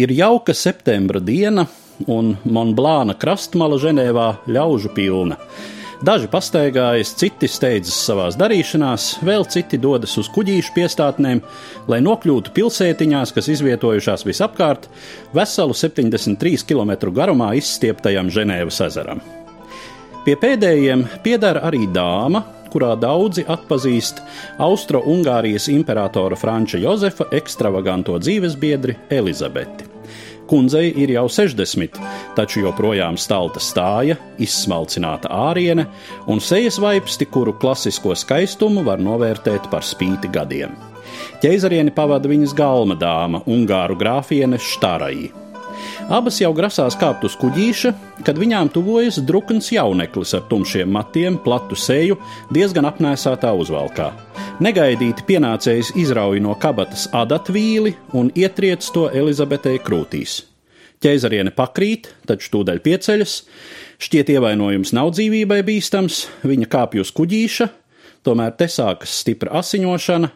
Ir jauka septembra diena, un Monblāna krastmala Ženēvā ļaužu pilna. Daži pastaigājas, citi steidzas savās darīšanās, vēl citi dodas uz kuģīšu piestātnēm, lai nokļūtu pilsētiņās, kas izvietojušās visapkārt, veselu 73 km garumā izstieptajam Ženēvas ezeram. Pie pēdējiem piedara arī dāma, kurā daudzi atpazīst Austro-Ungārijas imperatora Franča Jozefa ekstravaganto dzīvesbiedri Elizabeti. Kundzei ir jau 60, taču joprojām stalta stāja, izsmalcināta āriene un sejas vaipsti, kuru klasisko skaistumu var novērtēt par spīti gadiem. Ķeizarieni pavada viņas galma dāma, Ungāru grāfiene Štārai. Abas jau grasās kāpt uz kuģīša, kad viņām tuvojas drukns jauneklis ar tumšiem matiem, platu seju, diezgan apnēsātā uzvalkā. Negaidīti pienācējs izrauj no kabatas adatvīli un ietriec to Elizabetei krūtīs. Ķēzariene pakrīt, taču tūdaļ pieceļas, šķiet ievainojums nav dzīvībai bīstams, viņa kāpj uz kuģīša, tomēr te sākas stipra asiņošana,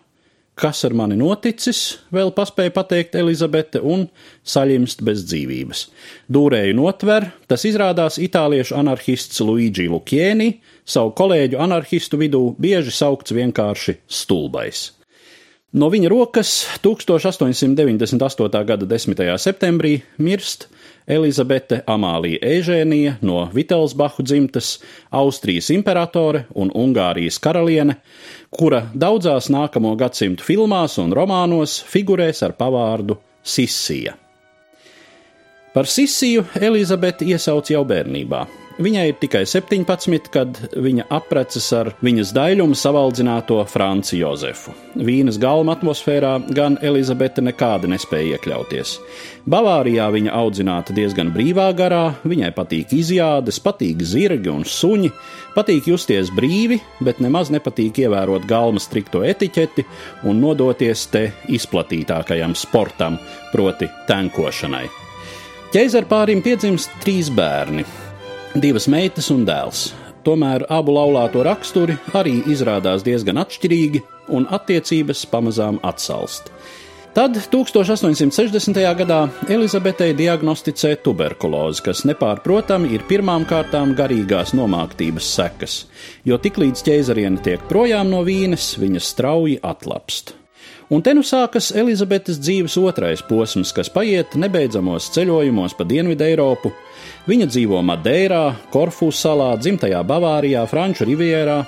kas ar mani noticis, vēl paspēja pateikt Elizabete, un saļimst bez dzīvības. Dūrēju notver, tas izrādās itāliešu anarchists Luigi Lukieni, savu kolēģu anarchistu vidū bieži saukts vienkārši stulbais. No viņa rokas 1898. gada 10. septembrī mirst Elizabete Amālija Ežēnija no Vitelsbahu dzimtas, Austrijas imperatore un Ungārijas karaliene, kura daudzās nākamo gadsimtu filmās un romānos figurēs ar pavārdu Sisija. Par Sisiju Elizabete iesauc jau bērnībā. Viņai ir tikai 17, kad viņa apprecas ar viņas daļumu savaldzināto Franci Jozefu. Vīnas galma atmosfērā gan Elizabete nekādi nespēja iekļauties. Bavārijā viņa audzināta diezgan brīvā garā, viņai patīk izjādes, patīk zirgi un suņi, patīk justies brīvi, bet nemaz nepatīk ievērot galma strikto etiķeti un nodoties te izplatītākajam sportam, proti tankošanai. Ķeizarpārim piedzimst trīs bērni divas meitas un dēls. Tomēr abu laulāto raksturi arī izrādās diezgan atšķirīgi, un attiecības pamazām atsalst. Tad 1860. gadā Elizabetei diagnosticē tuberkulozi, kas nepārprotami ir pirmām kārtām garīgās nomāktības sekas, jo tiklīdz ķēzariene tiek projām no vīnes, viņa strauji atlapst. Un te nu sākas Elizabetes dzīves otrais posms, kas paiet nebeidzamos ceļojumos pa Dienvidu Eiropu, Viņa dzīvo Madeirā, Korfu salā, dzimtajā Bavārijā, Franču rivierā.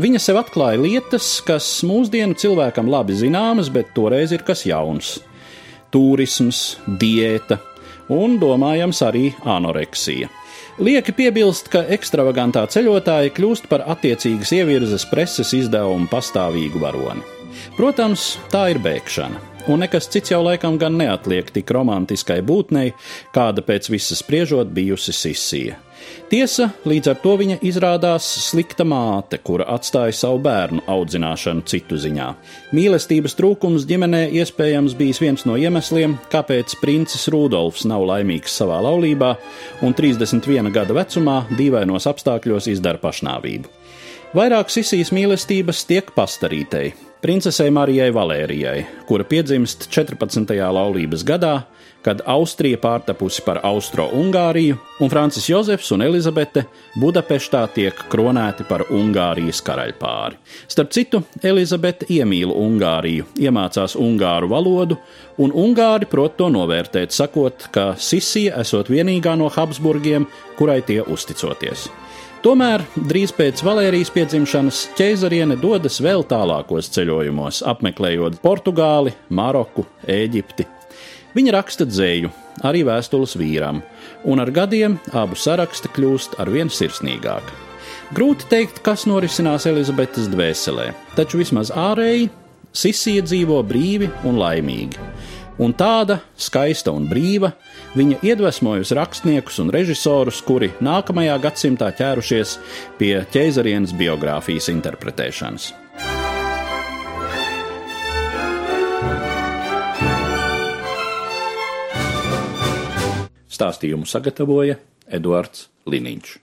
Viņa sev atklāja lietas, kas mūsdienu cilvēkam labi zināmas, bet toreiz ir kas jauns - turisms, diēta un, domājams, arī anoreksija. Lieki piebilst, ka ekstravagantā ceļotāja kļūst par attiecīgas ievirzes preses izdevumu pastāvīgu varoni. Protams, tā ir bēgšana un nekas cits jau laikam gan neatliek tik romantiskai būtnei, kāda pēc visas spriežot bijusi Sisija. Tiesa, līdz ar to viņa izrādās slikta māte, kura atstāja savu bērnu audzināšanu citu ziņā. Mīlestības trūkums ģimenē iespējams bijis viens no iemesliem, kāpēc princis Rudolfs nav laimīgs savā laulībā un 31 gada vecumā dīvainos apstākļos izdara pašnāvību. Vairāk Sisijas mīlestības tiek pastarītei, princesei Marijai Valērijai, kura piedzimst 14. laulības gadā, kad Austrija pārtapusi par Austro-Ungāriju, un Francis Jozefs un Elizabete Budapeštā tiek kronēti par Ungārijas karaļpāri. Starp citu, Elizabete iemīl Ungāriju, iemācās ungāru valodu, un ungāri prot to novērtēt, sakot, ka Sisija esot vienīgā no Habsburgiem, kurai tie uzticoties. Tomēr drīz pēc Valērijas piedzimšanas ķēzariene dodas vēl tālākos ceļojumos, apmeklējot Portugāli, Maroku, Eģipti. Viņa raksta dzēju, arī vēstules vīram, un ar gadiem abu saraksti kļūst arvien sirsnīgāki. Grūti teikt, kas norisinās Elizabetes dvēselē, taču vismaz ārēji Sisija dzīvo brīvi un laimīgi un tāda skaista un brīva, viņa iedvesmojusi rakstniekus un režisorus, kuri nākamajā gadsimtā ķērušies pie ķēzarienes biogrāfijas interpretēšanas. Stāstījumu sagatavoja Eduards Liniņš.